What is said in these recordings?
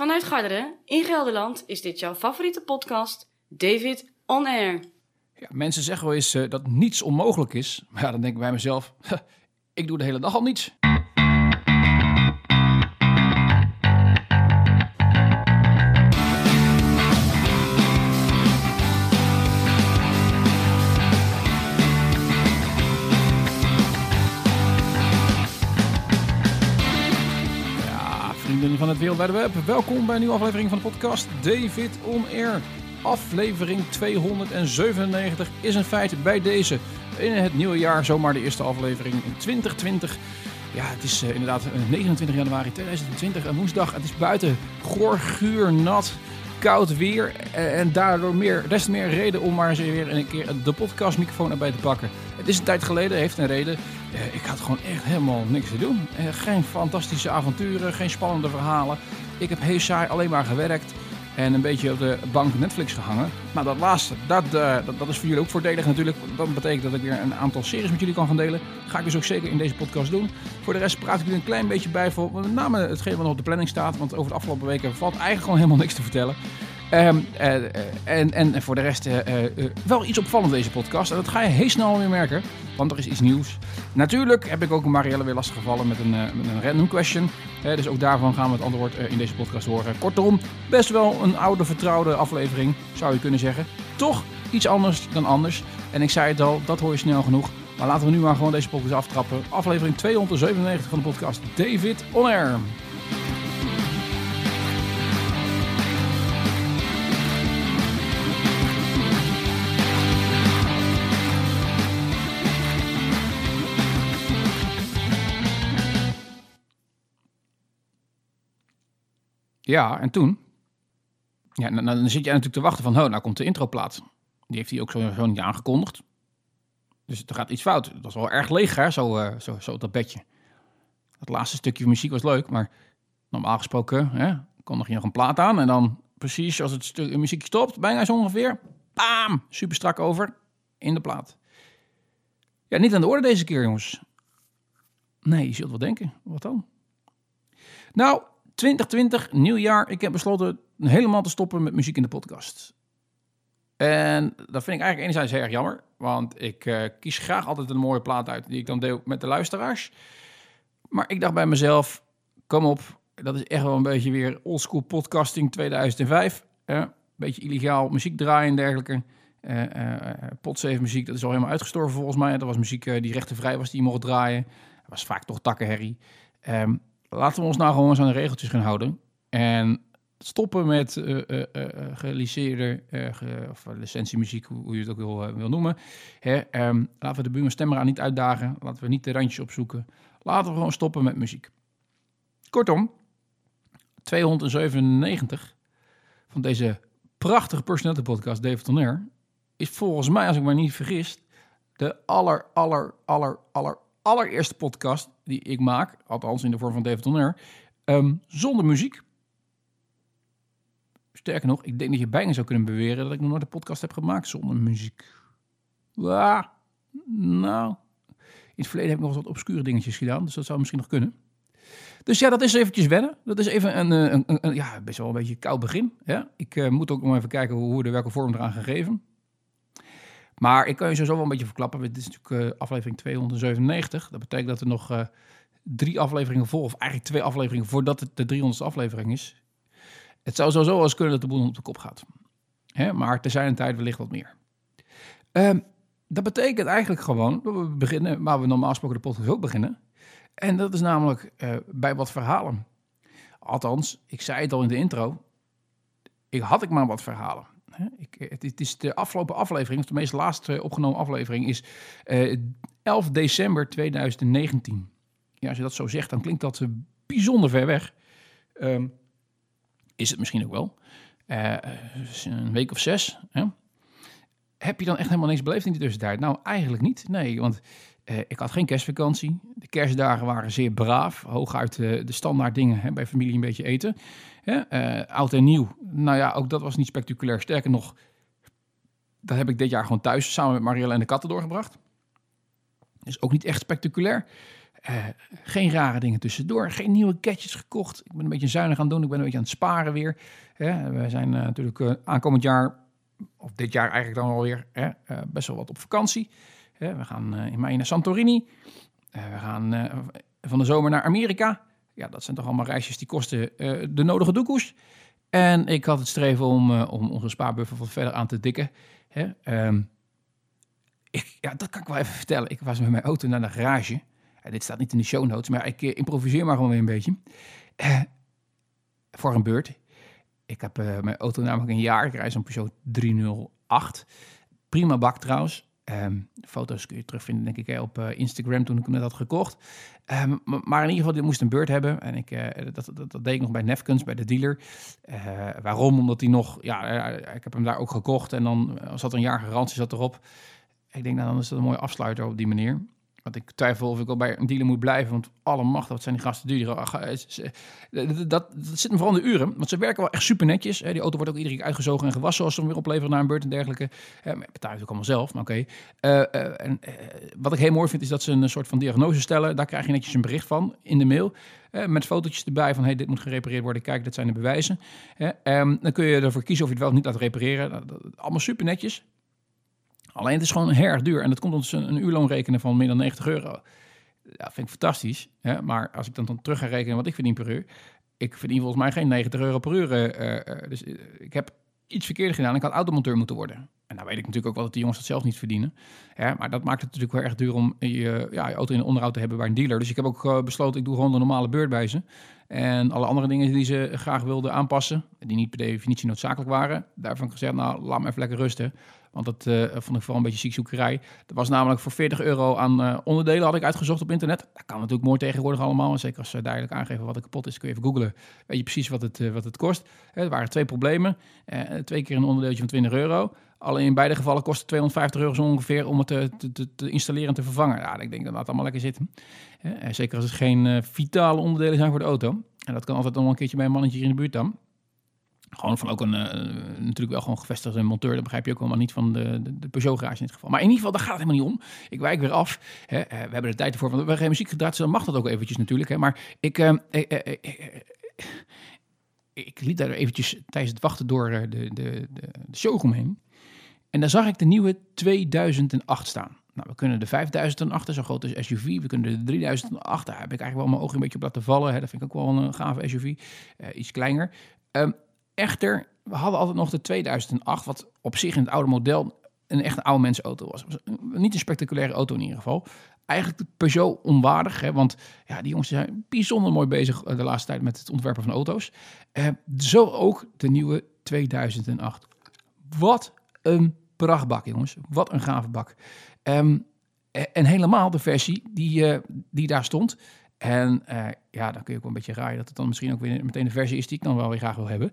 Vanuit Garderen in Gelderland is dit jouw favoriete podcast, David On Air. Ja, mensen zeggen wel eens uh, dat niets onmogelijk is. Maar dan denk ik bij mezelf, ik doe de hele dag al niets. Web. Welkom bij een nieuwe aflevering van de podcast David On Air. Aflevering 297 is een feit bij deze. In het nieuwe jaar, zomaar de eerste aflevering in 2020. Ja, het is uh, inderdaad 29 januari 2020, een woensdag. Het is buiten goor, guur, nat, koud weer. Uh, en daardoor meer, des te meer reden om maar eens weer een keer de podcastmicrofoon erbij te pakken. Het is een tijd geleden, heeft een reden. Uh, ik had gewoon echt helemaal niks te doen. Uh, geen fantastische avonturen, geen spannende verhalen. Ik heb heel saai alleen maar gewerkt en een beetje op de bank Netflix gehangen. Nou, dat laatste, dat, uh, dat, dat, is voor jullie ook voordelig natuurlijk. Dat betekent dat ik weer een aantal series met jullie kan gaan delen. Ga ik dus ook zeker in deze podcast doen. Voor de rest praat ik jullie een klein beetje bij voor met name hetgeen wat nog op de planning staat. Want over de afgelopen weken valt eigenlijk gewoon helemaal niks te vertellen. Um, uh, en, en voor de rest uh, wel iets opvallend deze podcast. En dat ga je heel snel weer merken, want er is iets nieuws. Natuurlijk heb ik ook Marielle weer lastiggevallen met een, met een random question. dus ook daarvan gaan we het antwoord in deze podcast horen. Kortom, best wel een oude vertrouwde aflevering, zou je kunnen zeggen. Toch iets anders dan anders. En ik zei het al, dat hoor je snel genoeg. Maar laten we nu maar gewoon deze podcast aftrappen. Aflevering 297 van de podcast David On Air. Ja, en toen? Ja, dan, dan zit je natuurlijk te wachten van, oh, nou komt de introplaat. Die heeft hij ook zo, niet aangekondigd. Dus er gaat iets fout. Dat was wel erg leeg, hè, zo, uh, zo, zo dat bedje. Het laatste stukje muziek was leuk, maar normaal gesproken hè, kondig je nog een plaat aan. En dan precies als het stuk muziek stopt, bijna zo ongeveer, bam, super strak over in de plaat. Ja, niet aan de orde deze keer, jongens. Nee, je zult wel denken. Wat dan? Nou, 2020, nieuw jaar. Ik heb besloten helemaal te stoppen met muziek in de podcast. En dat vind ik eigenlijk enerzijds heel erg jammer. Want ik uh, kies graag altijd een mooie plaat uit die ik dan deel met de luisteraars. Maar ik dacht bij mezelf, kom op, dat is echt wel een beetje weer oldschool podcasting 2005. Een beetje illegaal muziek draaien en dergelijke. Uh, uh, muziek, dat is al helemaal uitgestorven volgens mij. Dat was muziek die rechtenvrij was, die je mocht draaien. Dat was vaak toch takkenherrie. Um, laten we ons nou gewoon eens aan de regeltjes gaan houden. En stoppen met uh, uh, uh, geliceerde ge, of licentiemuziek, hoe je het ook wil, wil noemen. Hè, um, laten we de Buma Stemra niet uitdagen. Laten we niet de randjes opzoeken. Laten we gewoon stoppen met muziek. Kortom, 297 van deze prachtige personality podcast David Tonner is volgens mij, als ik me niet vergis, de aller, aller, aller, aller, allereerste podcast die ik maak, althans in de vorm van David Tonner, um, zonder muziek. Sterker nog, ik denk dat je bijna zou kunnen beweren dat ik nog nooit een podcast heb gemaakt zonder muziek. Nou, in het verleden heb ik nog wat obscure dingetjes gedaan, dus dat zou misschien nog kunnen. Dus ja, dat is eventjes wennen. Dat is even een, eh, een, een, ja, best wel een beetje koud begin. Ik uh, moet ook nog even kijken hoe we de welke vorm eraan gegeven. Maar ik kan je sowieso wel een beetje verklappen. Dit is natuurlijk uh, aflevering 297. Dat betekent dat er nog uh, drie afleveringen voor, of eigenlijk twee afleveringen voordat het de 300ste aflevering is. Het zou sowieso wel eens kunnen dat de boel op de kop gaat. Hè? Maar er zijn een tijd wellicht wat meer. Um, dat betekent eigenlijk gewoon dat we beginnen waar we normaal gesproken de podcast ook beginnen. En dat is namelijk uh, bij wat verhalen. Althans, ik zei het al in de intro. Ik had ik maar wat verhalen. Ik, het, is de afgelopen aflevering, of de meest laatste opgenomen aflevering, is uh, 11 december 2019. Ja, als je dat zo zegt, dan klinkt dat bijzonder ver weg. Um, is het misschien ook wel. Een week of zes. Hè? Heb je dan echt helemaal niks beleefd in die tussentijd? Nou, eigenlijk niet. Nee, want ik had geen kerstvakantie. De kerstdagen waren zeer braaf. Hooguit de standaard dingen hè, bij familie een beetje eten. Uh, oud en nieuw. Nou ja, ook dat was niet spectaculair. Sterker nog, dat heb ik dit jaar gewoon thuis samen met Marielle en de katten doorgebracht. Is ook niet echt spectaculair. Eh, geen rare dingen tussendoor. Geen nieuwe gadgets gekocht. Ik ben een beetje zuinig aan het doen. Ik ben een beetje aan het sparen weer. Hè, we zijn eh, natuurlijk eh, aankomend jaar, of dit jaar eigenlijk dan alweer, hè, eh, best wel wat op vakantie. We gaan eh, in mei naar Santorini. Eh, we gaan eh, van de zomer naar Amerika. Ja, dat zijn toch allemaal reisjes die kosten eh, de nodige doekoes. En ik had het streven om, eh, om onze spaarbuffer wat verder aan te dikken. Hè? Ehm, ik, ja, dat kan ik wel even vertellen. Ik was met mijn auto naar de garage. Ja, dit staat niet in de show notes, maar ik eh, improviseer maar gewoon weer een beetje. Voor een beurt. Ik heb mijn auto namelijk een jaar. Ik rijd zo'n Peugeot 308. Prima bak trouwens. Ehm, foto's kun je terugvinden, denk ik, hè, op eh, Instagram toen ik hem net had gekocht. Ehm, maar in ieder geval, dit moest een beurt hebben. En ik, eh, dat, dat, dat deed ik nog bij Nefkens, bij de dealer. Eh, waarom? Omdat hij nog... Ja, ik heb hem daar ook gekocht. En dan zat een jaar garantie zat erop. Ik denk, nou, dan is dat een mooie afsluiter op die manier. Want ik twijfel of ik al bij een dealer moet blijven. Want alle macht, wat zijn die gasten duur. Eh, ze- Dat, dat, dat zit me vooral de uren. Want ze werken wel echt super netjes. Die auto wordt ook iedere keer uitgezogen en gewassen... als ze hem weer opleveren naar een beurt en dergelijke. Eh, ik betaal ook allemaal zelf, maar oké. Eh, eh, eh, wat ik heel mooi vind, is dat ze een soort van diagnose stellen. Daar krijg je netjes een bericht van in de mail. eh, met fotootjes erbij van, hey, dit moet gerepareerd worden. Kijk, dit zijn de bewijzen. Ehm, dan kun je ervoor kiezen of je het wel of niet laat repareren. Dat- dat- allemaal super netjes. Alleen het is gewoon heel erg duur. En dat komt ons een, een uurloon rekenen van meer dan 90 euro. Ja, vind ik fantastisch. Hè? Maar als ik dan, dan terug ga rekenen wat ik verdien per uur. Ik verdien volgens mij geen 90 euro per uur. eh, eh, dus eh, ik heb iets verkeerd gedaan. Ik had automonteur moeten worden. En nou weet ik natuurlijk ook wel dat die jongens dat zelf niet verdienen. Maar dat maakt het natuurlijk wel erg duur om je, ja, je auto in onderhoud te hebben bij een dealer. Dus ik heb ook besloten, ik doe gewoon de normale beurt bij ze. En alle andere dingen die ze graag wilden aanpassen, die niet per definitie noodzakelijk waren, daarvan ik gezegd, nou, laat me even lekker rusten. Want dat eh, vond ik vooral een beetje ziekzoekerij. Dat was namelijk voor 40 euro aan eh, onderdelen had ik uitgezocht op internet. Dat kan natuurlijk mooi tegenwoordig allemaal. En zeker als ze duidelijk aangeven wat er kapot is, kun je even googlen. Weet je precies wat het, eh, wat het kost. Er waren twee problemen. Twee keer een onderdeeltje van 20 euro. Alleen in beide gevallen kost het 250 euro ongeveer om het te, te, te, installeren en te vervangen. Ja, ik denk dat dat allemaal lekker zitten. Zeker als het geen eh, vitale onderdelen zijn voor de auto. En dat kan altijd nog een keertje bij een mannetje in de buurt dan. Gewoon van ook een, eh, natuurlijk wel gewoon gevestigde monteur. Dat begrijp je ook helemaal niet van de, de, Peugeot garage in dit geval. Maar in ieder geval, daar gaat het helemaal niet om. Ik wijk weer af. Hè. Eh, we hebben de tijd ervoor, want we hebben geen muziek gedraaid. Dus dan mag dat ook eventjes natuurlijk. Hè. Maar ik, eh, ik liep daar eventjes tijdens het wachten door de, de, de, de showroom heen. En daar zag ik de nieuwe 2008 staan. Nou, we kunnen de 5008, zo groot als SUV. We kunnen de 3008, daar heb ik eigenlijk wel mijn ogen een beetje op laten vallen. Hè. Dat vind ik ook wel een gave SUV. Eh, iets kleiner. Ehm, echter, we hadden altijd nog de 2008, wat op zich in het oude model een echte oude mensenauto was. was een- niet een spectaculaire auto in ieder geval. Eigenlijk de Peugeot onwaardig, hè, want ja, die jongens zijn bijzonder mooi bezig eh, de laatste tijd met het ontwerpen van auto's. Eh, zo ook de nieuwe 2008. Wat een prachtbak, jongens. Wat een gave bak. Ehm, eh, en helemaal de versie die, eh, die daar stond. En eh, ja, dan kun je ook wel een beetje raaien dat het dan misschien ook weer meteen de versie is die ik dan wel weer graag wil hebben.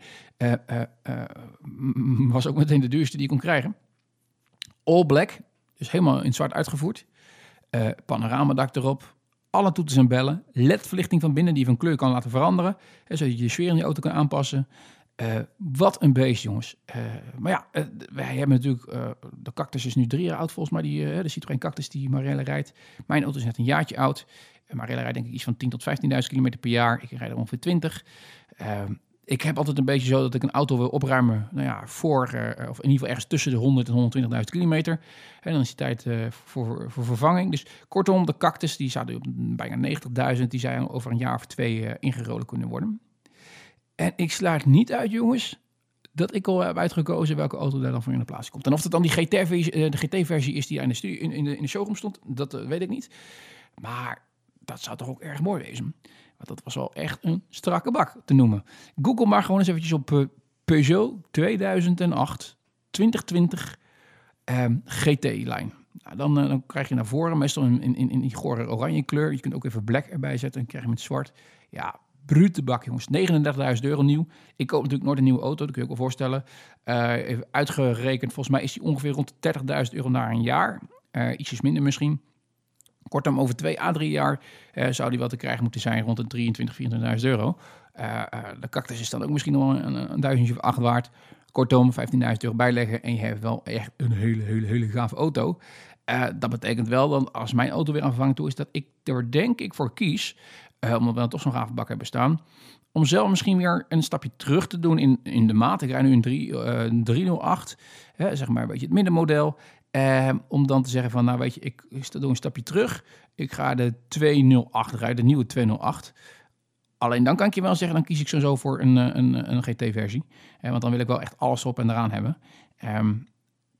Was ook meteen de duurste die ik kon krijgen. All black, dus helemaal in zwart uitgevoerd. Panoramadak erop. Alle toeters en bellen. LED-verlichting van binnen die je van kleur kan laten veranderen. Hè, zodat je de sfeer in je auto kan aanpassen. Eh, wat een beest, jongens. Eh, maar ja, eh, wij hebben natuurlijk... de Cactus is nu drie jaar oud volgens mij. Die, de Citroën Cactus die Marelle rijdt. Mijn auto is net een jaartje oud. Marelle rijdt denk ik iets van 10.000 tot 15.000 kilometer per jaar. Ik rijd er ongeveer 20. Ehm, ik heb altijd een beetje zo dat ik een auto wil opruimen. Nou ja, voor, of in ieder geval ergens tussen de 100 en 120.000 kilometer. En dan is het tijd voor, voor vervanging. Dus kortom, de cactus die staat nu op bijna 90.000. Die zijn over een jaar of twee ingerolen kunnen worden. En ik sluit niet uit, jongens, dat ik al heb uitgekozen welke auto daar dan voor in de plaats komt. En of het dan die GT-versie, eh, de GT-versie is die in de, in, de, in de showroom stond, dat eh, weet ik niet. Maar dat zou toch ook erg mooi wezen. Want dat was wel echt een strakke bak te noemen. Google maar gewoon eens eventjes op eh, Peugeot 2008 2020 ehm, GT-lijn. Nou, dan, dan krijg je naar voren, meestal in, in, in die gore oranje kleur. Je kunt ook even black erbij zetten en krijg je met zwart. Ja, brute bak, jongens. 39.000 euro nieuw. Ik koop natuurlijk nooit een nieuwe auto, dat kun je ook wel voorstellen. Even uitgerekend, volgens mij is die ongeveer rond de 30.000 euro na een jaar. Eh, ietsjes minder misschien. Kortom, over twee à drie jaar eh, zou die wel te krijgen moeten zijn rond de 23, 24.000 euro. De cactus is dan ook misschien nog een, een, duizendje of acht waard. Kortom, 15.000 euro bijleggen en je hebt wel echt een hele, hele, hele gave auto. Uh, dat betekent wel dat als mijn auto weer aan toe is, dat ik er denk ik voor kies, uh, omdat we dan toch zo'n gave bak hebben staan, om zelf misschien weer een stapje terug te doen in, in de maat. Ik rijd nu een 3, uh, 308, hè, zeg maar een beetje het middenmodel. om dan te zeggen van, nou weet je, ik, ik doe een stapje terug. Ik ga de 208 rijden, de nieuwe 208. Alleen dan kan ik je wel zeggen, dan kies ik sowieso voor een, een, een GT-versie. want dan wil ik wel echt alles op en eraan hebben. Um,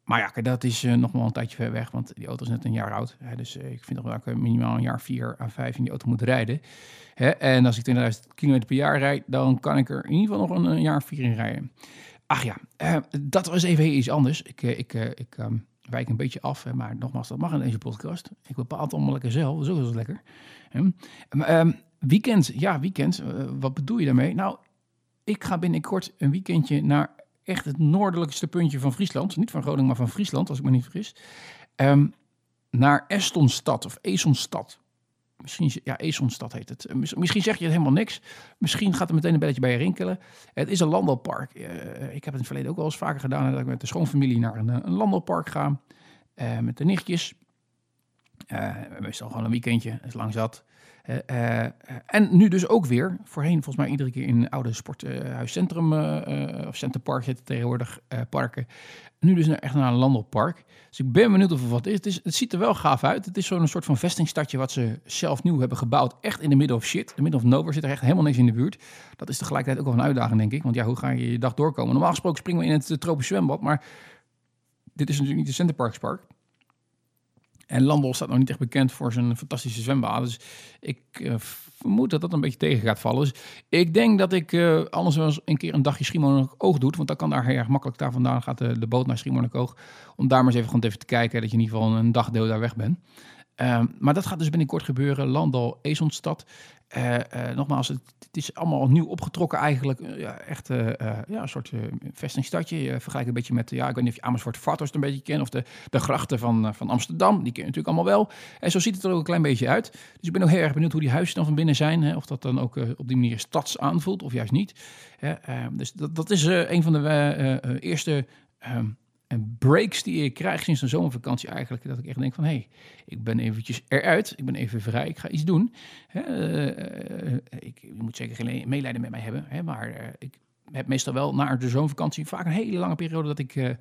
maar ja, dat is uh, nog wel een tijdje ver weg, want die auto is net een jaar oud. Hè, dus uh, ik vind dat ik minimaal een jaar 4 à 5 in die auto moet rijden. Hè, en als ik 20.000 km per jaar rijd, dan kan ik er in ieder geval nog een, jaar 4 in rijden. Ach ja, uh, dat was even iets anders. Ik, ik, ik um, wijk een beetje af, maar nogmaals, dat mag in deze podcast. Ik bepaal het allemaal lekker zelf, dat is wel lekker. Um, weekend, ja, weekend. wat bedoel je daarmee? Nou, ik ga binnenkort een weekendje naar echt het noordelijkste puntje van Friesland. Niet van Groningen, maar van Friesland, als ik me niet vergis. Um, naar Estonstad of Esonstad. Misschien, ja, Esonstad heet het. Misschien zeg je het helemaal niks. Misschien gaat er meteen een belletje bij je rinkelen. Het is een landbouwpark. Uh, ik heb het in het verleden ook wel eens vaker gedaan. Dat ik met de schoonfamilie naar een, een landbouwpark ga. Uh, met de nichtjes. Uh, meestal gewoon een weekendje. is lang zat. Uh, en nu dus ook weer, voorheen volgens mij iedere keer in oude sporthuiscentrum uh, of centerpark zitten tegenwoordig parken. Nu dus echt naar een landelpark. Dus ik ben benieuwd of het wat is. Het, het ziet er wel gaaf uit. Het is zo'n soort van vestingstadje wat ze zelf nieuw hebben gebouwd. Echt in de middle of shit. De middle of nowhere zit er echt helemaal niks in de buurt. Dat is tegelijkertijd ook wel een uitdaging, denk ik. Want ja, hoe ga je je dag doorkomen? Normaal gesproken springen we in het tropisch zwembad, maar dit is natuurlijk niet de Centerparkspark. En Landel staat nog niet echt bekend voor zijn fantastische zwembad. Dus ik uh, vermoed dat dat een beetje tegen gaat vallen. Dus ik denk dat ik uh, anders wel eens een keer een dagje Schiermonnikoog doe. Want dan kan daar heel erg makkelijk daar vandaan gaat de, de boot naar Schiermonnikoog. Om daar maar eens even, gewoon even te kijken dat je in ieder geval een dagdeel daar weg bent. Uh, maar dat gaat dus binnenkort gebeuren. Landal, Ezondstad. Uh, uh, nogmaals, het, het, is allemaal nieuw opgetrokken eigenlijk. Uh, ja, echt ja, een soort vestingstadje. Je vergelijkt een beetje met, ja, ik weet niet of je Amersfoort Vathorst een beetje kent. Of de, de grachten van, van Amsterdam. Die ken je natuurlijk allemaal wel. En zo ziet het er ook een klein beetje uit. Dus ik ben ook heel erg benieuwd hoe die huizen dan van binnen zijn. Hè, of dat dan ook op die manier stads aanvoelt of juist niet. dus dat, dat is een van de eerste... Um, en breaks die ik krijg sinds de zomervakantie eigenlijk. Dat ik echt denk van, hé, hey, ik ben eventjes eruit. Ik ben even vrij. Ik ga iets doen. Hè, uh, ik, je moet zeker geen meelijden met mij hebben. Hè, maar uh, ik heb meestal wel na de zomervakantie vaak een hele lange periode dat ik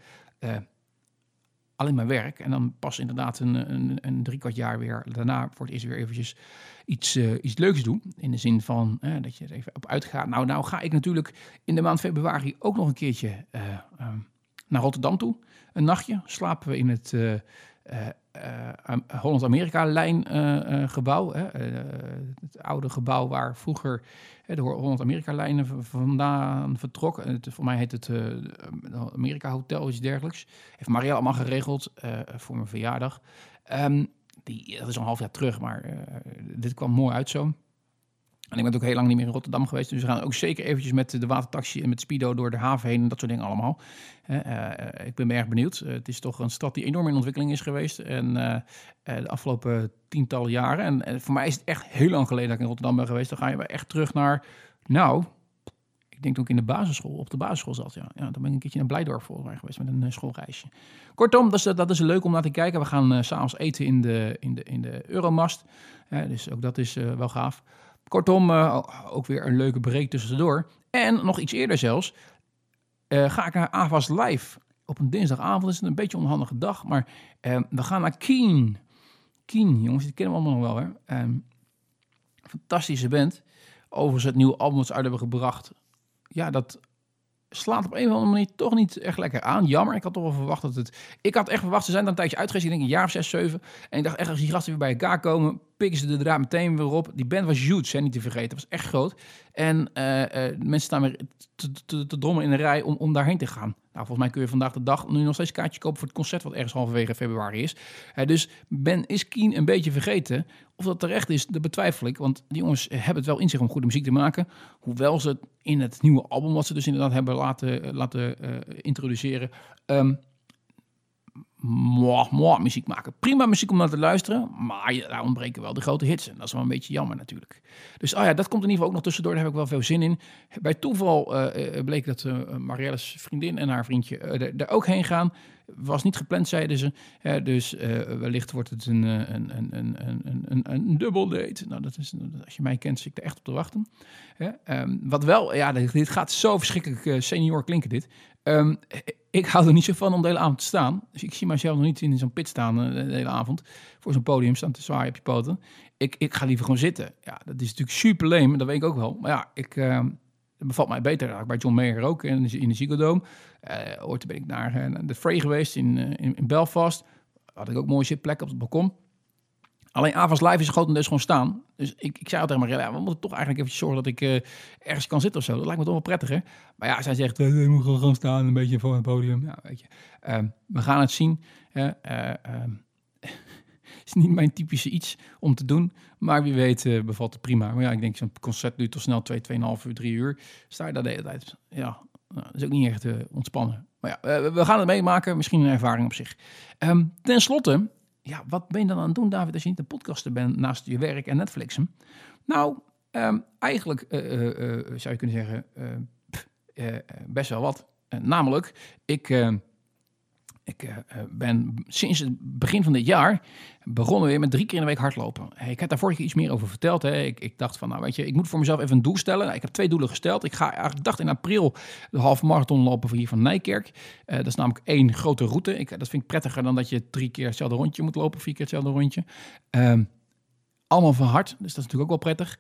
alleen maar werk. En dan pas inderdaad een, een, een drie kwart jaar weer daarna voor het eerst weer eventjes iets, iets leuks doen. In de zin van dat je er even op uitgaat. Nou, nou ga ik natuurlijk in de maand februari ook nog een keertje... Um, naar Rotterdam toe. Een nachtje slapen we in het uh, uh, uh, Holland-Amerika-lijn gebouw. het oude gebouw waar vroeger de Holland-Amerika-lijnen vandaan vertrokken. Het, voor mij heet het Amerika Hotel, iets dergelijks. Heeft Marielle allemaal geregeld voor mijn verjaardag. Um, die, dat is een half jaar terug, maar dit kwam mooi uit zo. En ik ben ook heel lang niet meer in Rotterdam geweest. Dus we gaan ook zeker eventjes met de watertaxi en met Speedo door de haven heen en dat soort dingen allemaal. Uh, ik ben erg benieuwd. Uh, het is toch een stad die enorm in ontwikkeling is geweest. En de afgelopen tientallen jaren. En, voor mij is het echt heel lang geleden dat ik in Rotterdam ben geweest. Dan ga je echt terug naar, nou, ik denk toen ik in de basisschool, op de basisschool zat. Ja, ja dan ben ik een keertje naar Blijdorp volgens geweest met een schoolreisje. Kortom, dat is, dat is leuk om naar te kijken. We gaan s s'avonds eten in de, in de, in de Euromast. dus ook dat is wel gaaf. Kortom, uh, ook weer een leuke break tussendoor. En nog iets eerder zelfs, uh, ga ik naar Avas Live. Op een dinsdagavond is het een beetje een onhandige dag, maar uh, we gaan naar Keen. Keen, jongens, die kennen we allemaal nog wel. Hè? Um, fantastische band. Overigens het nieuwe album dat ze uit hebben gebracht. Ja, dat slaat op een of andere manier toch niet echt lekker aan. Jammer, ik had toch wel verwacht dat het... Ik had echt verwacht, ze zijn dan een tijdje uitgeweest, ik denk een jaar of zes, zeven. En ik dacht echt, als die gasten weer bij elkaar komen, pikken ze de draad meteen weer op. Die band was huge, hè, niet te vergeten. Dat was echt groot. En uh, uh, mensen staan weer te, te, in een rij om, om daarheen te gaan. Nou, volgens mij kun je vandaag de dag nu nog steeds kaartje kopen voor het concert wat ergens halverwege februari is. Uh, dus Ben is Keen een beetje vergeten. Of dat terecht is, dat betwijfel ik. Want die jongens hebben het wel in zich om goede muziek te maken. Hoewel ze in het nieuwe album, wat ze dus inderdaad hebben laten, laten introduceren... Um, moi, moi, muziek maken. Prima muziek om naar te luisteren, maar daar ontbreken wel de grote hits. En dat is wel een beetje jammer natuurlijk. Dus oh ja, dat komt in ieder geval ook nog tussendoor. Daar heb ik wel veel zin in. Bij toeval uh, bleek dat uh, Marielle's vriendin en haar vriendje uh, er ook heen gaan. Was niet gepland, zeiden ze. Hè, dus wellicht wordt het een, een, een, een, een, een, een dubbel date. Nou, dat is, als je mij kent, zit ik er echt op te wachten. Hè, ehm, wat wel, ja, dit gaat zo verschrikkelijk senior klinken dit. Ehm, ik hou er niet zo van om de hele avond te staan. Dus ik zie mezelf nog niet in zo'n pit staan de hele avond. Voor zo'n podium staan te zwaaien op je poten. Ik, ik ga liever gewoon zitten. Ja, dat is natuurlijk super leem, dat weet ik ook wel. Maar ja, ik, bevalt mij beter. Bij John Mayer ook in in de Ziggo Dome. Uh, ooit ben ik naar uh, de Frey geweest in, in, in, Belfast. Had ik ook mooie zitplek op het balkon. Alleen avonds live is grotendeels gewoon staan. Dus ik, ik zei altijd maar, ja, we moeten toch eigenlijk even zorgen dat ik ergens kan zitten of zo. Dat lijkt me toch wel prettiger. Maar ja, zij zegt, we, moeten gewoon staan, een beetje voor het podium. Ja, weet je. Uh, we gaan het zien. Uh, is niet mijn typische iets om te doen. Maar wie weet uh, bevalt het prima. Maar ja, ik denk zo'n concert duurt toch snel 2, 2,5 uur, 3 uur. Sta je daar de hele tijd. Ja, nou, dat is ook niet echt uh, ontspannen. Maar ja, we gaan het meemaken. Misschien een ervaring op zich. Um, ten slotte, ja, wat ben je dan aan het doen, David, als je niet een podcaster bent naast je werk en Netflixen? Nou, um, eigenlijk zou je kunnen zeggen, best wel wat. namelijk, ik ik uh, ben sinds het begin van dit jaar begonnen weer met drie keer in de week hardlopen. Ik heb daar vorige keer iets meer over verteld. Hè. Ik, ik, dacht van, nou weet je, ik moet voor mezelf even een doel stellen. Nou, ik heb twee doelen gesteld. Ik ga eigenlijk dacht in april de halve marathon lopen van hier van Nijkerk. Uh, dat is namelijk één grote route. Ik, dat vind ik prettiger dan dat je drie keer hetzelfde rondje moet lopen, vier keer hetzelfde rondje. Uh, allemaal van hard, dus dat is natuurlijk ook wel prettig.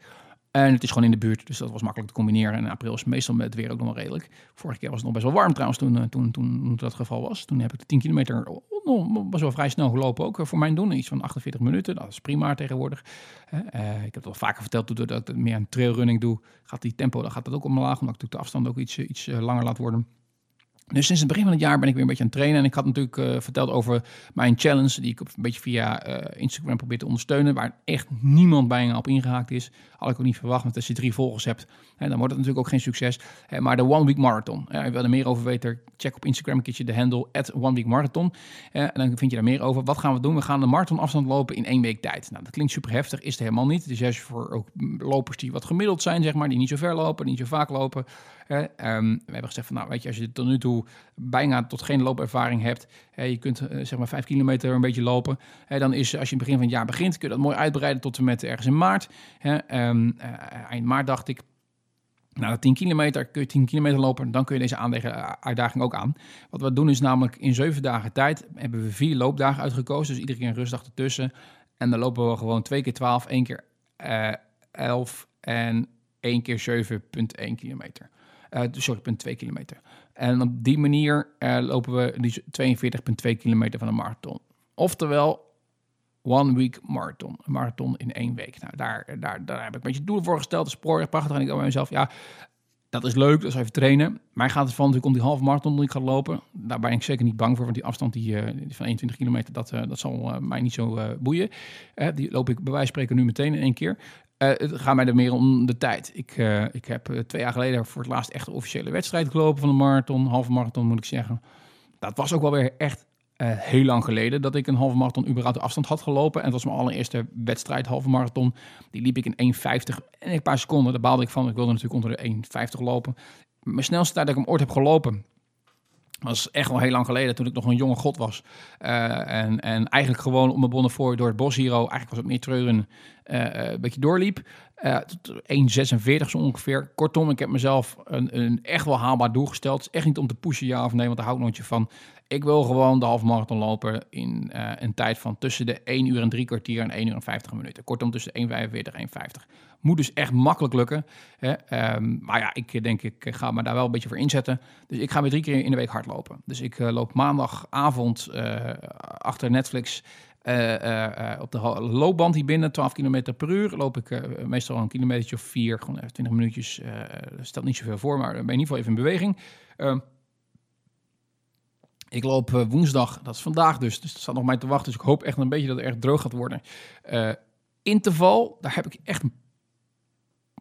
En het is gewoon in de buurt, dus dat was makkelijk te combineren. En april is meestal met het weer ook nog wel redelijk. Vorige keer was het nog best wel warm trouwens toen, eh, toen, toen, dat geval was. Toen heb ik de 10 kilometer nog best wel vrij snel gelopen ook eh, voor mijn doen. Iets van 48 minuten, dat is prima tegenwoordig. Uh, ik heb het al vaker verteld, doordat ik meer een trailrunning doe, gaat die tempo, dan gaat dat ook omlaag. Omdat ik de afstand ook iets, iets langer laat worden. Dus sinds het begin van het jaar ben ik weer een beetje aan het trainen. En ik had natuurlijk uh, verteld over mijn challenge, die ik een beetje via uh, Instagram probeer te ondersteunen. Waar echt niemand bijna op ingehaakt is. Had ik ook niet verwacht, want als je drie volgers hebt, hè, dan wordt het natuurlijk ook geen succes. Maar de One Week Marathon, hè, je wil er meer over weten, check op Instagram een keertje de handle, at One Week Marathon. en dan vind je daar meer over. Wat gaan we doen? We gaan de marathonafstand lopen in één week tijd. Nou, dat klinkt super heftig, is het helemaal niet. Is juist voor ook lopers die wat gemiddeld zijn, zeg maar, die niet zo ver lopen, niet zo vaak lopen. Um, we hebben gezegd van, nou weet je, als je tot nu toe bijna tot geen loopervaring hebt, je kunt uh, zeg maar vijf kilometer een beetje lopen, dan is als je in het begin van het jaar begint, kun je dat mooi uitbreiden tot en met ergens in maart. Um, uh, eind maart dacht ik, na 10 kilometer kun je 10 kilometer lopen, dan kun je deze uitdaging ook aan. Wat we doen is namelijk in zeven dagen tijd hebben we vier loopdagen uitgekozen, dus iedere keer een rustdag ertussen. En dan lopen we gewoon twee keer 12, één keer uh, 11 en één keer 7,1 kilometer. Uh, sorry, 2 kilometer. En op die manier uh, lopen we die 42,2 kilometer van een marathon. Oftewel, one week marathon. Een marathon in één week. Nou, daar, daar, daar heb ik een beetje doelen voor gesteld. De spoor prachtig. En ik dacht bij mezelf, ja, dat is leuk, dat is even trainen. Maar gaat het van natuurlijk om die halve marathon die ik ga lopen. Daar ben ik zeker niet bang voor, want die afstand die, uh, van 21 kilometer, dat, dat zal mij niet zo boeien. die loop ik bij wijze van spreken nu meteen in één keer. Uh, het gaat mij er meer om de tijd. Ik, uh, ik heb uh, twee jaar geleden voor het laatst echt een officiële wedstrijd gelopen van een marathon, halve marathon moet ik zeggen. Dat was ook wel weer echt heel lang geleden dat ik een halve marathon überhaupt de afstand had gelopen. En dat was mijn allereerste wedstrijd, halve marathon. Die liep ik in 1,50 en een paar seconden. Daar baalde ik van. Ik wilde natuurlijk onder de 1,50 lopen. Mijn snelste tijd dat ik hem ooit heb gelopen was echt wel heel lang geleden, toen ik nog een jonge god was. Uh, en, en eigenlijk gewoon om mijn voor door het bos hier, eigenlijk was het meer treuren, uh, een beetje doorliep. Uh, 1,46 zo ongeveer. Kortom, ik heb mezelf een, een echt wel haalbaar doel gesteld. Het is echt niet om te pushen, ja of nee, want daar hou ik nooit van. Ik wil gewoon de halve marathon lopen in een tijd van tussen de 1 uur en 3 kwartier en 1 uur en 50 minuten. Kortom, tussen 1,45 en 1,50. Moet dus echt makkelijk lukken. Hè? Um, maar ja, ik denk, ik ga me daar wel een beetje voor inzetten. Dus ik ga weer drie keer in de week hardlopen. Dus ik uh, loop maandagavond uh, achter Netflix op de loopband hier binnen, 12 km per uur, loop ik meestal een kilometer of vier, gewoon even 20 minuutjes. stelt niet zoveel voor, maar ben in ieder geval even in beweging. Ehm, ik loop woensdag, dat is vandaag dus, dus dat staat nog mij te wachten. Dus ik hoop echt een beetje dat het echt droog gaat worden. interval, daar heb ik echt een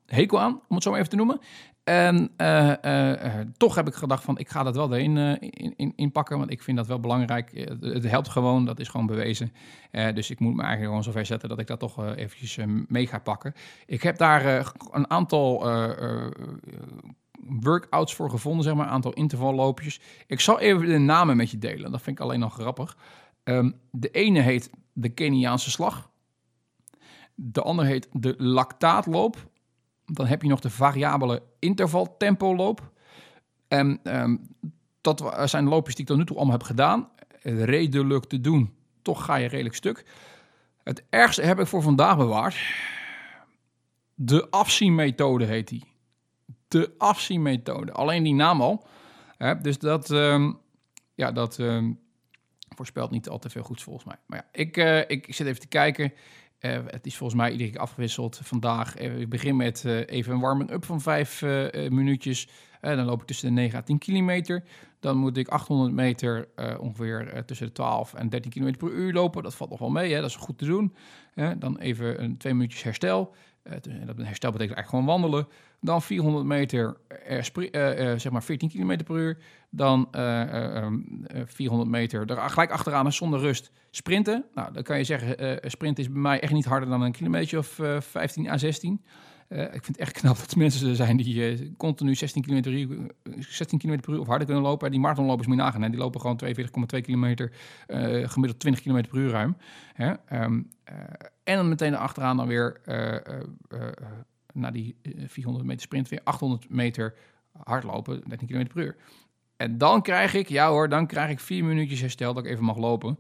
hekel aan, om het zo even te noemen. En uh, uh, toch heb ik gedacht van, ik ga dat wel erin in, in, inpakken, want ik vind dat wel belangrijk. het helpt gewoon, dat is gewoon bewezen. dus ik moet me eigenlijk gewoon zover zetten dat ik dat toch eventjes mee ga pakken. Ik heb daar een aantal workouts voor gevonden, zeg maar. Een aantal intervalloopjes. Ik zal even de namen met je delen. Dat vind ik alleen nog grappig. Ehm, de ene heet de Keniaanse slag. De andere heet de lactaatloop. Dan heb je nog de variabele intervaltempoloop. En ehm, dat zijn loopjes die ik tot nu toe allemaal heb gedaan. Redelijk te doen. Toch ga je redelijk stuk. Het ergste heb ik voor vandaag bewaard. De afzienmethode heet die. De afzienmethode. Alleen die naam al. Hè? Dus dat, ehm, ja, dat ehm, voorspelt niet al te veel goeds volgens mij. Maar ja, ik, ik, ik zit even te kijken. Uh, het is volgens mij iedere keer afgewisseld vandaag. Uh, ik begin met even een warming-up van vijf minuutjes. dan loop ik tussen de 9 à 10 kilometer. Dan moet ik 800 meter ongeveer tussen de 12 en 13 kilometer per uur lopen. Dat valt nog wel mee, hè? dat is goed te doen. dan even een, twee minuutjes herstel. Dat herstel betekent eigenlijk gewoon wandelen. Dan 400 meter, uh, uh, zeg maar 14 km per uur. Dan 400 ehm, meter er gelijk achteraan zonder rust sprinten. Nou, dan kan je zeggen, sprinten is bij mij echt niet harder dan een kilometer of 15 à 16. Uh, ik vind het echt knap dat er mensen er zijn die uh, continu 16 km, per uur, 16 km per uur of harder kunnen lopen. Die marathonlopers moet je nagaan. Hè? Die lopen gewoon 42,2 kilometer, uh, gemiddeld 20 km per uur ruim. Hè? Um, en dan meteen achteraan dan weer naar die 400 meter sprint, weer 800 meter hardlopen, 13 km per uur. En dan krijg ik, ja hoor, dan krijg ik vier minuutjes herstel dat ik even mag lopen.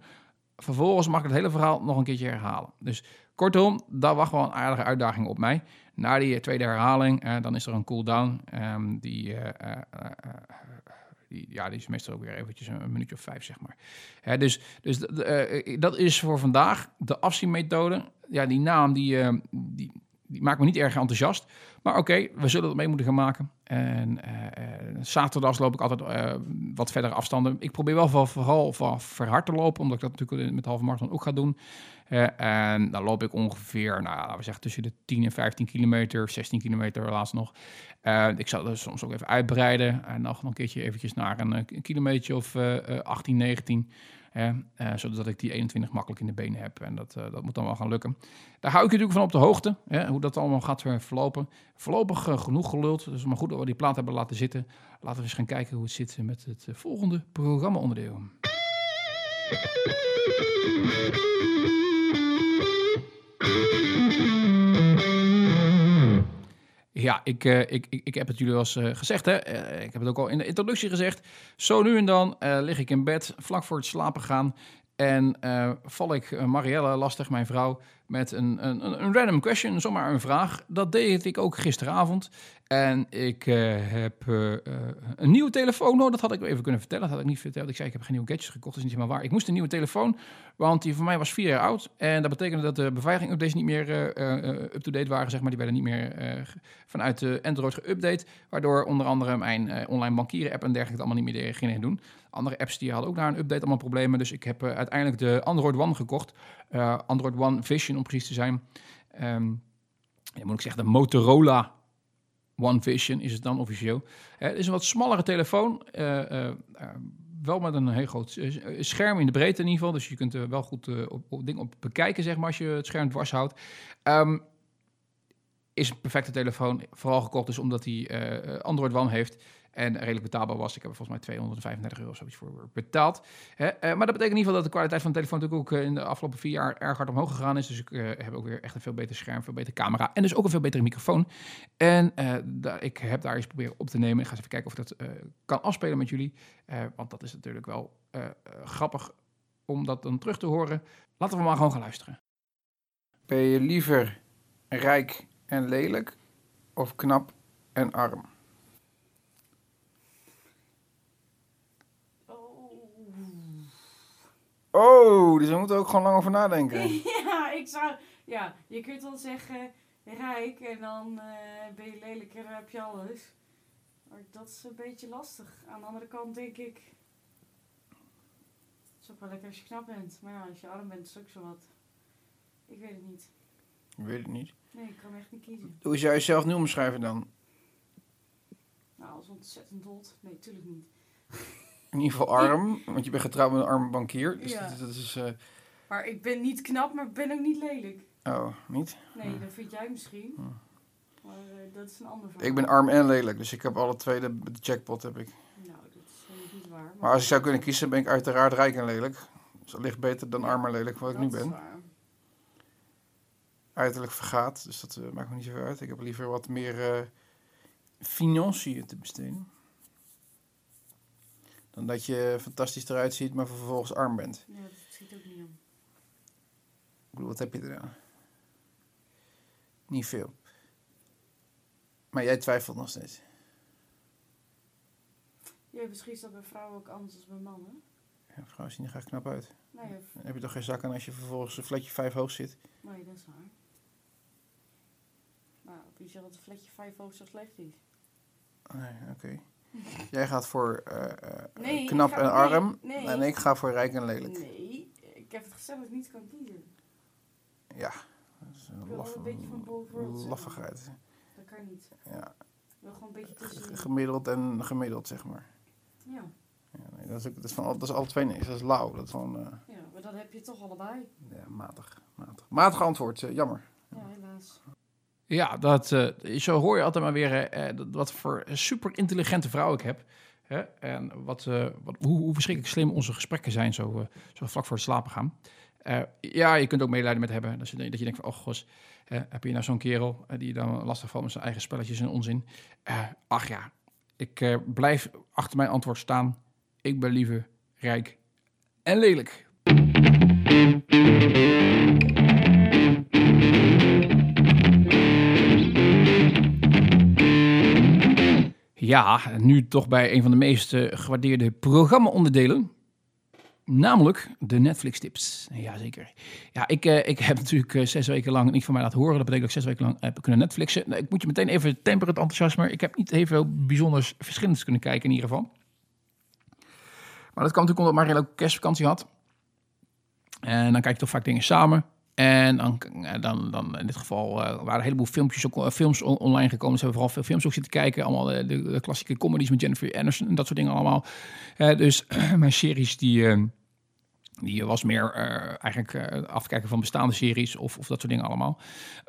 Vervolgens mag ik het hele verhaal nog een keertje herhalen. Dus kortom, daar wacht wel een aardige uitdaging op mij. Na die tweede herhaling, eh, dan is er een cooldown. Um, die, uh, uh, die, ja, die is meestal ook weer eventjes een, minuutje of vijf, zeg maar. Hè, dus dus dat is voor vandaag de afzienmethode. Ja, die naam, die, die, die maakt me niet erg enthousiast. Maar oké, we zullen het mee moeten gaan maken. En uh, zaterdags loop ik altijd uh, wat verder afstanden. Ik probeer wel vooral van verhard te lopen, omdat ik dat natuurlijk met halve marathon ook ga doen. En dan loop ik ongeveer, nou, we zeggen, tussen de 10 en 15 kilometer, 16 kilometer laatst nog. ik zal er soms ook even uitbreiden en nog een keertje eventjes naar een, een kilometer of 18, 19. Uh, zodat ik die 21 makkelijk in de benen heb. En dat, uh, dat moet dan wel gaan lukken. Daar hou ik je natuurlijk van op de hoogte. Hè, hoe dat allemaal gaat verlopen. Voorlopig genoeg geluld. Dus maar goed dat we die plaat hebben laten zitten. Laten we eens gaan kijken hoe het zit met het volgende programma-onderdeel. Ja, ik, uh, ik, ik, ik, heb het jullie al eens uh, gezegd. Hè? Uh, ik heb het ook al in de introductie gezegd. Zo nu en dan lig ik in bed, vlak voor het slapen gaan. En val ik Marielle lastig, mijn vrouw, met een, een, een random question, zomaar een vraag. Dat deed ik ook gisteravond. En ik uh, heb uh, een nieuwe telefoon. Oh, dat had ik even kunnen vertellen. Dat had ik niet verteld. Ik zei, ik heb geen nieuwe gadgets gekocht. Dat is niet helemaal waar. Ik moest een nieuwe telefoon, want die van mij was vier jaar oud. En dat betekende dat de beveiliging-updates niet meer up-to-date waren. Zeg maar. Die werden niet meer vanuit Android geüpdate. Waardoor onder andere mijn online bankieren-app en dergelijke allemaal niet meer gingen doen. Andere apps die hadden ook daar een update allemaal problemen. Dus ik heb uiteindelijk de Android One gekocht. Android One Vision om precies te zijn. Um, moet ik zeggen, de Motorola One Vision is het dan officieel. het is een wat smallere telefoon. Uh, wel met een heel groot scherm in de breedte in ieder geval. Dus je kunt er wel goed op, op dingen op bekijken, zeg maar, als je het scherm dwars houdt. Um, is een perfecte telefoon. Vooral gekocht dus omdat hij Android One heeft. En redelijk betaalbaar was. Ik heb er volgens mij 235 euro zoiets voor betaald. Uh, maar dat betekent in ieder geval dat de kwaliteit van de telefoon natuurlijk ook uh, in de afgelopen vier jaar erg hard omhoog gegaan is. Dus ik uh, heb ook weer echt een veel beter scherm, veel betere camera. En dus ook een veel betere microfoon. En ik heb daar eens proberen op te nemen. Ik ga eens even kijken of dat kan afspelen met jullie. want dat is natuurlijk wel grappig om dat dan terug te horen. Laten we maar gewoon gaan luisteren. Ben je liever rijk en lelijk of knap en arm? Oh, dus we moeten ook gewoon lang over nadenken. ja, ik zou... Ja, je kunt wel zeggen rijk en dan uh, ben je lelijk en dan heb je alles. Maar dat is een beetje lastig. Aan de andere kant denk ik... Het is ook wel lekker als je knap bent. Maar ja, als je arm bent is ook zo wat. Ik weet het niet. Ik weet het niet. Nee, ik kan echt niet kiezen. Hoe zou je jezelf nu omschrijven dan? Nou, als ontzettend dood. Nee, tuurlijk niet in ieder geval arm, want je bent getrouwd met een arme bankier. Dus ja. dat, dat is, uh... Maar ik ben niet knap, maar ik ben ook niet lelijk. Oh, niet? Nee, dat vind jij misschien. Hm. Maar eh, dat is een ander verhaal. Ik ben arm en lelijk, dus ik heb alle twee de, de jackpot heb ik. Nou, dat is niet waar. Maar als ik zou kunnen kiezen, ben ik uiteraard rijk en lelijk. Dus dat ligt beter dan arm en lelijk, wat ik nu Dat is ben. waar. Uiterlijk vergaat, dus dat eh, maakt me niet zoveel uit. Ik heb liever wat meer eh, financiën te besteden. Dan dat je fantastisch eruit ziet, maar vervolgens arm bent. Ja, dat schiet ook niet om. Ik bedoel, wat heb je er aan? Niet veel. Maar jij twijfelt nog steeds. Ja, misschien is dat bij vrouwen ook anders dan bij mannen. Ja, vrouwen zien er graag knap uit. Nee, Dan heb je toch geen zak aan als je vervolgens een flatje 5 hoog zit. nee, dat is waar. Nou, wie zegt dat een fletje 5 hoog zo slecht is? Nee, oké. Jij gaat voor eh, eh, Nee, ik knap ga- en arm. nee. En ik ga voor rijk en lelijk. Nee, ik heb het gezegd dat ik niet kan kiezen. Ja. Dat is wil een een beetje van zeg laffigheid. Dat kan niet. Ja. Ik wil gewoon een beetje G- tussen. Gemiddeld en gemiddeld, zeg maar. Ja, Ja, nee, dat, is ook, dat, is van, al- dat is alle twee niks. Dat is lauw. Dat is gewoon eh, ja, maar dat heb je toch allebei. ja, matig, matig. Matig antwoord, eh, jammer. Ja, helaas. Ja, dat, eh, zo hoor je altijd maar weer eh, dat- wat voor super intelligente vrouw ik heb. Hè? En wat, eh, wat, hoe, hoe verschrikkelijk slim onze gesprekken zijn, zo, eh, zo vlak voor het slapen gaan. Eh, ja, je kunt ook medelijden met hebben. Dat je, denkt van, oh gos, heb je nou zo'n kerel die dan lastig valt met zijn eigen spelletjes en onzin. Ach ja, ik blijf achter mijn antwoord staan. Ik ben liever rijk en lelijk. Ja, nu toch bij een van de meest eh, gewaardeerde programma-onderdelen. Namelijk de Netflix-tips. Jazeker. Ja, ik, eh, ik heb natuurlijk eh, zes weken lang niet van mij laten horen. Dat betekent dat ik zes weken lang heb kunnen Netflixen. Nou, ik moet je meteen even temperen het enthousiasme. Ik heb niet heel veel bijzonders verschillends kunnen kijken in ieder geval. Maar dat kwam natuurlijk omdat Marielle ook kerstvakantie had. En dan kijk je toch vaak dingen samen. En dan, eh, dan, dan in dit geval eh, waren een heleboel filmpjes ook, eh, films on- online gekomen. We hebben vooral veel films ook zitten kijken. Allemaal de, klassieke comedies met Jennifer Aniston en dat soort dingen allemaal. Dus mijn series die, eh, die was meer eh, eigenlijk eh, afkijken van bestaande series of, of dat soort dingen allemaal.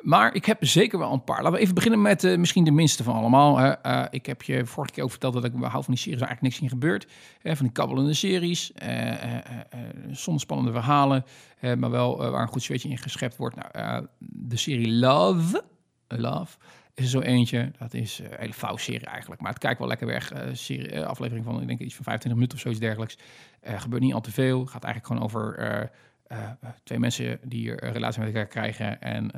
Maar ik heb zeker wel een paar. Laten we even beginnen met eh, misschien de minste van allemaal. ik heb je vorige keer ook verteld dat ik hou van die series eigenlijk niks in gebeurt. Van die kabbelende series, zonder spannende verhalen, maar wel waar een goed zweetje in geschept wordt. Nou, de serie Love, Love is zo eentje. Dat is eh, een hele flauwe serie eigenlijk, maar het kijkt wel lekker weg. Eh, serie, eh, aflevering van, ik denk iets van 25 minuten of zoiets dergelijks. Eh gebeurt niet al te veel. Gaat eigenlijk gewoon over twee mensen die een relatie met elkaar krijgen en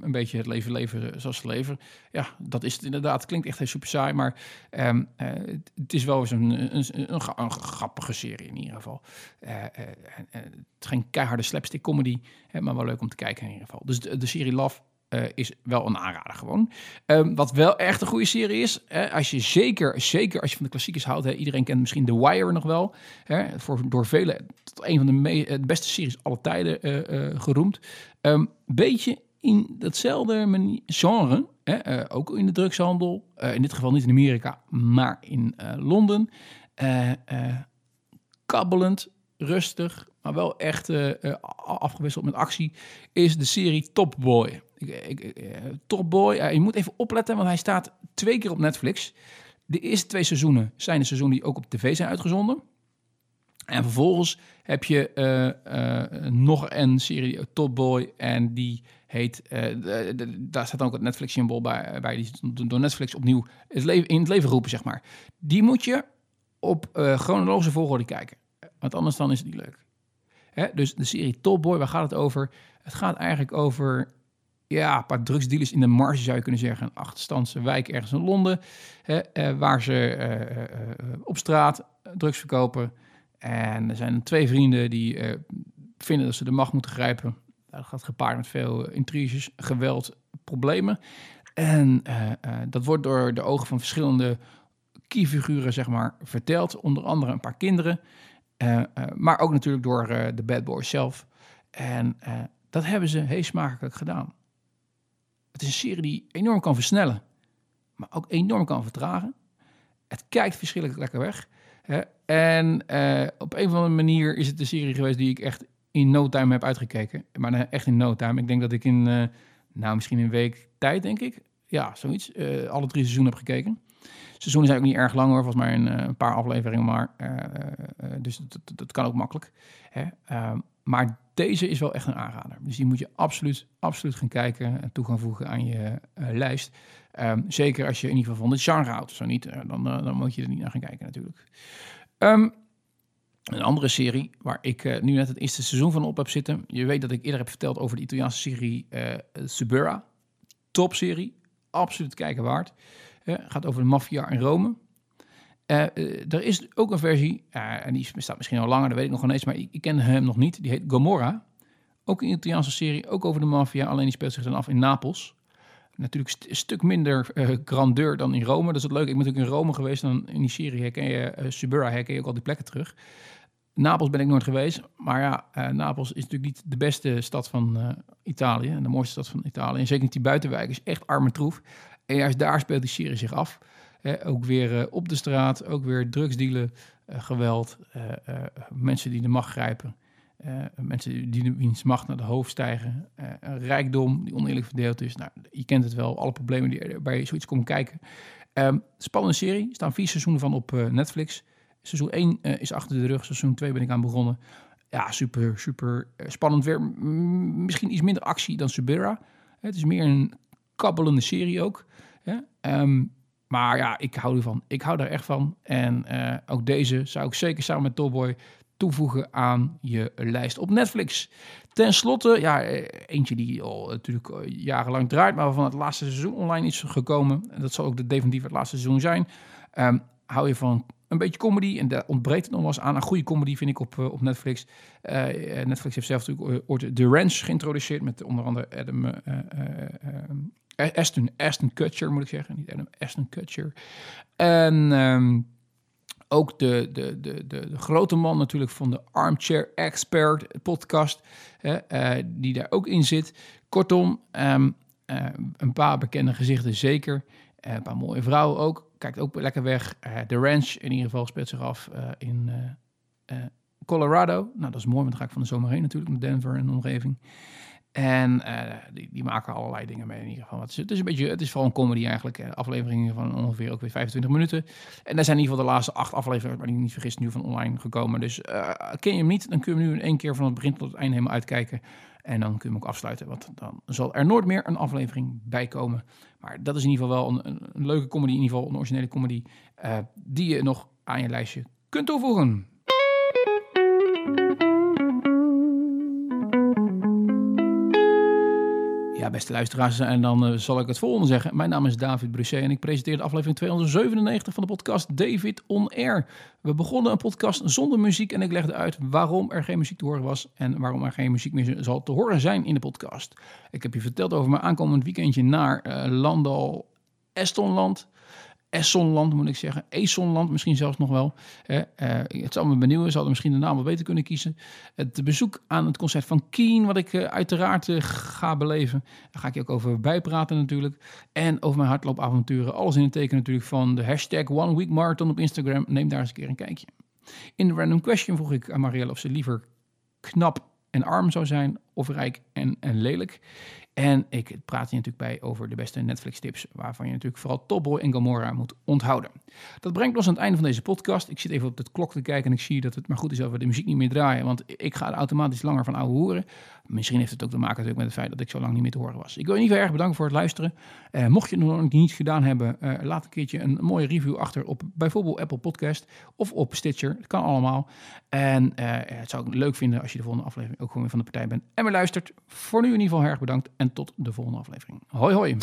een, beetje het leven leven zoals ze leven. Ja, dat is het inderdaad. Klinkt echt heel super saai, maar ehm, eh, het, is wel eens een, een, een, een, gra- een grappige serie in ieder geval. Het is geen keiharde slapstick comedy, hè, maar wel leuk om te kijken in ieder geval. Dus de serie Love eh, is wel een aanrader gewoon. Ehm, wat wel echt een goede serie is, hè, als je zeker, zeker als je van de klassiekers houdt, hè, iedereen kent misschien The Wire nog wel, hè, voor, door velen tot een van de, eh, beste series aller tijden eh, geroemd. Een beetje in datzelfde genre, hè, ook in de drugshandel, in dit geval niet in Amerika, maar in Londen. Kabbelend, rustig, maar wel echt afgewisseld met actie, is de serie Top Boy. Eh, Top Boy, eh, je moet even opletten, want hij staat twee keer op Netflix. De eerste twee seizoenen zijn de seizoenen die ook op tv zijn uitgezonden. En vervolgens heb je eh, nog een serie, Top Boy, en die heet, de- daar staat ook het Netflix-symbool bij, bij, die door Netflix opnieuw het leven, in het leven roepen, zeg maar. Die moet je op chronologische volgorde kijken, want anders dan is het niet leuk. Hè? Dus de serie Top Boy, waar gaat het over? Het gaat eigenlijk over ja, een paar drugsdealers in de marge, zou je kunnen zeggen. Een achterstandse wijk ergens in Londen, hè, eh, waar ze eh, eh, op straat drugs verkopen. En er zijn twee vrienden die vinden dat ze de macht moeten grijpen. Dat gaat gepaard met veel intriges, geweld, problemen. En dat wordt door de ogen van verschillende keyfiguren, zeg maar, verteld. Onder andere een paar kinderen. Maar ook natuurlijk door de bad boys zelf. En dat hebben ze heel smakelijk gedaan. Het is een serie die enorm kan versnellen, maar ook enorm kan vertragen. Het kijkt verschillend lekker weg. Hè? En eh, op een of andere manier is het de serie geweest die ik echt in no time heb uitgekeken. Maar echt in no time. Ik denk dat ik in, eh, nou misschien een week tijd, denk ik, Ja, zoiets. Uh, alle drie seizoenen heb gekeken. Seizoenen zijn ook niet erg lang hoor, volgens mij een, een paar afleveringen maar. dus dat, kan ook makkelijk. Hè? Ehm, maar deze is wel echt een aanrader. Dus die moet je absoluut, absoluut gaan kijken en toe gaan voegen aan je lijst. Um, zeker als je in ieder geval van de genre houdt. Zo niet, dan, dan moet je er niet naar gaan kijken natuurlijk. Um, een andere serie waar ik nu net het eerste seizoen van op heb zitten. Je weet dat ik eerder heb verteld over de Italiaanse serie Subura. Topserie, absoluut kijken waard. Gaat over de maffia in Rome. Er is ook een versie, en die bestaat misschien al langer, dat weet ik nog niet eens, maar ik, ik ken hem nog niet. Die heet Gomorra. Ook een Italiaanse serie, ook over de maffia, alleen die speelt zich dan af in Napels. Natuurlijk een stuk minder grandeur dan in Rome. Dat is het leuke. Ik ben natuurlijk in Rome geweest. Dan in die serie herken je Subura, herken je ook al die plekken terug. Napels ben ik nooit geweest. Maar ja, Napels is natuurlijk niet de beste stad van Italië. En de mooiste stad van Italië. En zeker niet die buitenwijk is echt arm en troef. En juist daar speelt die serie zich af. Ook weer uh, op de straat, ook weer drugsdealen, geweld. mensen die de macht grijpen. mensen die de wiens macht naar de hoofd stijgen. rijkdom die oneerlijk verdeeld is. Nou, je kent het wel, alle problemen die bij zoiets komen kijken. Um, spannende serie, er staan vier seizoenen van op Netflix. Seizoen 1 uh, eh, is achter de rug. Seizoen 2 ben ik aan begonnen. Ja, super, super spannend weer. Misschien iets minder actie dan Subira. Het is meer een kabbelende serie ook. Um, maar ja, ik hou ervan. Ik hou daar echt van. En uh, ook deze zou ik zeker samen met Topboy toevoegen aan je lijst op Netflix. Ten slotte, ja, eentje die al natuurlijk jarenlang draait, maar van het laatste seizoen online is gekomen. En dat zal ook de definitief het laatste seizoen zijn. Um, hou je van een beetje comedy. En daar ontbreekt het nog wel eens aan. Een goede comedy vind ik op, op Netflix. Netflix heeft zelf natuurlijk ooit The Ranch geïntroduceerd. Met onder andere Adam... Aston, Aston Kutcher, moet ik zeggen. Niet Adam, Aston Kutcher. En... Um, ook de, de, de, de, grote man natuurlijk van de Armchair Expert podcast, uh, die daar ook in zit. Kortom, um, uh, een paar bekende gezichten zeker. een paar mooie vrouwen ook kijkt ook lekker weg. De Ranch in ieder geval speelt zich af in Colorado. Nou, dat is mooi, want dan ga ik van de zomer heen natuurlijk, naar Denver en omgeving. En die, die, maken allerlei dingen mee in ieder geval. Het is, het is, een beetje, het is vooral een comedy eigenlijk. Afleveringen van ongeveer ook weer 25 minuten. En daar zijn in ieder geval de laatste acht afleveringen, maar die niet vergis, nu van online gekomen. Dus ken je hem niet, dan kun je hem nu in één keer van het begin tot het einde helemaal uitkijken. En dan kun je hem ook afsluiten, want dan zal er nooit meer een aflevering bij komen. Maar dat is in ieder geval wel een, een leuke comedy, in ieder geval een originele comedy, die je nog aan je lijstje kunt toevoegen. Beste luisteraars, en dan uh, zal ik het volgende zeggen. Mijn naam is David Brusset en ik presenteer de aflevering 297 van de podcast David On Air. We begonnen een podcast zonder muziek en ik legde uit waarom er geen muziek te horen was en waarom er geen muziek meer zal te horen zijn in de podcast. Ik heb je verteld over mijn aankomend weekendje naar uh, Landal Estonland. Essonland moet ik zeggen. Esonland misschien zelfs nog wel. Uh, het zal me benieuwen. Ze hadden misschien de naam wat beter kunnen kiezen. Het bezoek aan het concert van Keen, wat ik uh, uiteraard uh, ga beleven. Daar ga ik je ook over bijpraten natuurlijk. En over mijn hardloopavonturen. Alles in het teken natuurlijk van de hashtag One Week op Instagram. Neem daar eens een keer een kijkje. In de random question vroeg ik aan Marielle of ze liever knap en arm zou zijn of rijk en, lelijk. En ik praat je natuurlijk bij over de beste Netflix-tips, waarvan je natuurlijk vooral Top Boy en Gomorra moet onthouden. Dat brengt ons aan het einde van deze podcast. Ik zit even op de klok te kijken en ik zie dat het maar goed is dat we de muziek niet meer draaien, want ik ga er automatisch langer van ouwe horen. Misschien heeft het ook te maken natuurlijk met het feit dat ik zo lang niet meer te horen was. Ik wil in ieder geval erg bedanken voor het luisteren. Uh, mocht je nog niet gedaan hebben, uh, laat een keertje een mooie review achter op bijvoorbeeld Apple Podcast of op Stitcher. Dat kan allemaal. En uh, het zou ik leuk vinden als je de volgende aflevering ook gewoon weer van de partij bent en luistert. Voor nu in ieder geval erg bedankt en tot de volgende aflevering. Hoi hoi.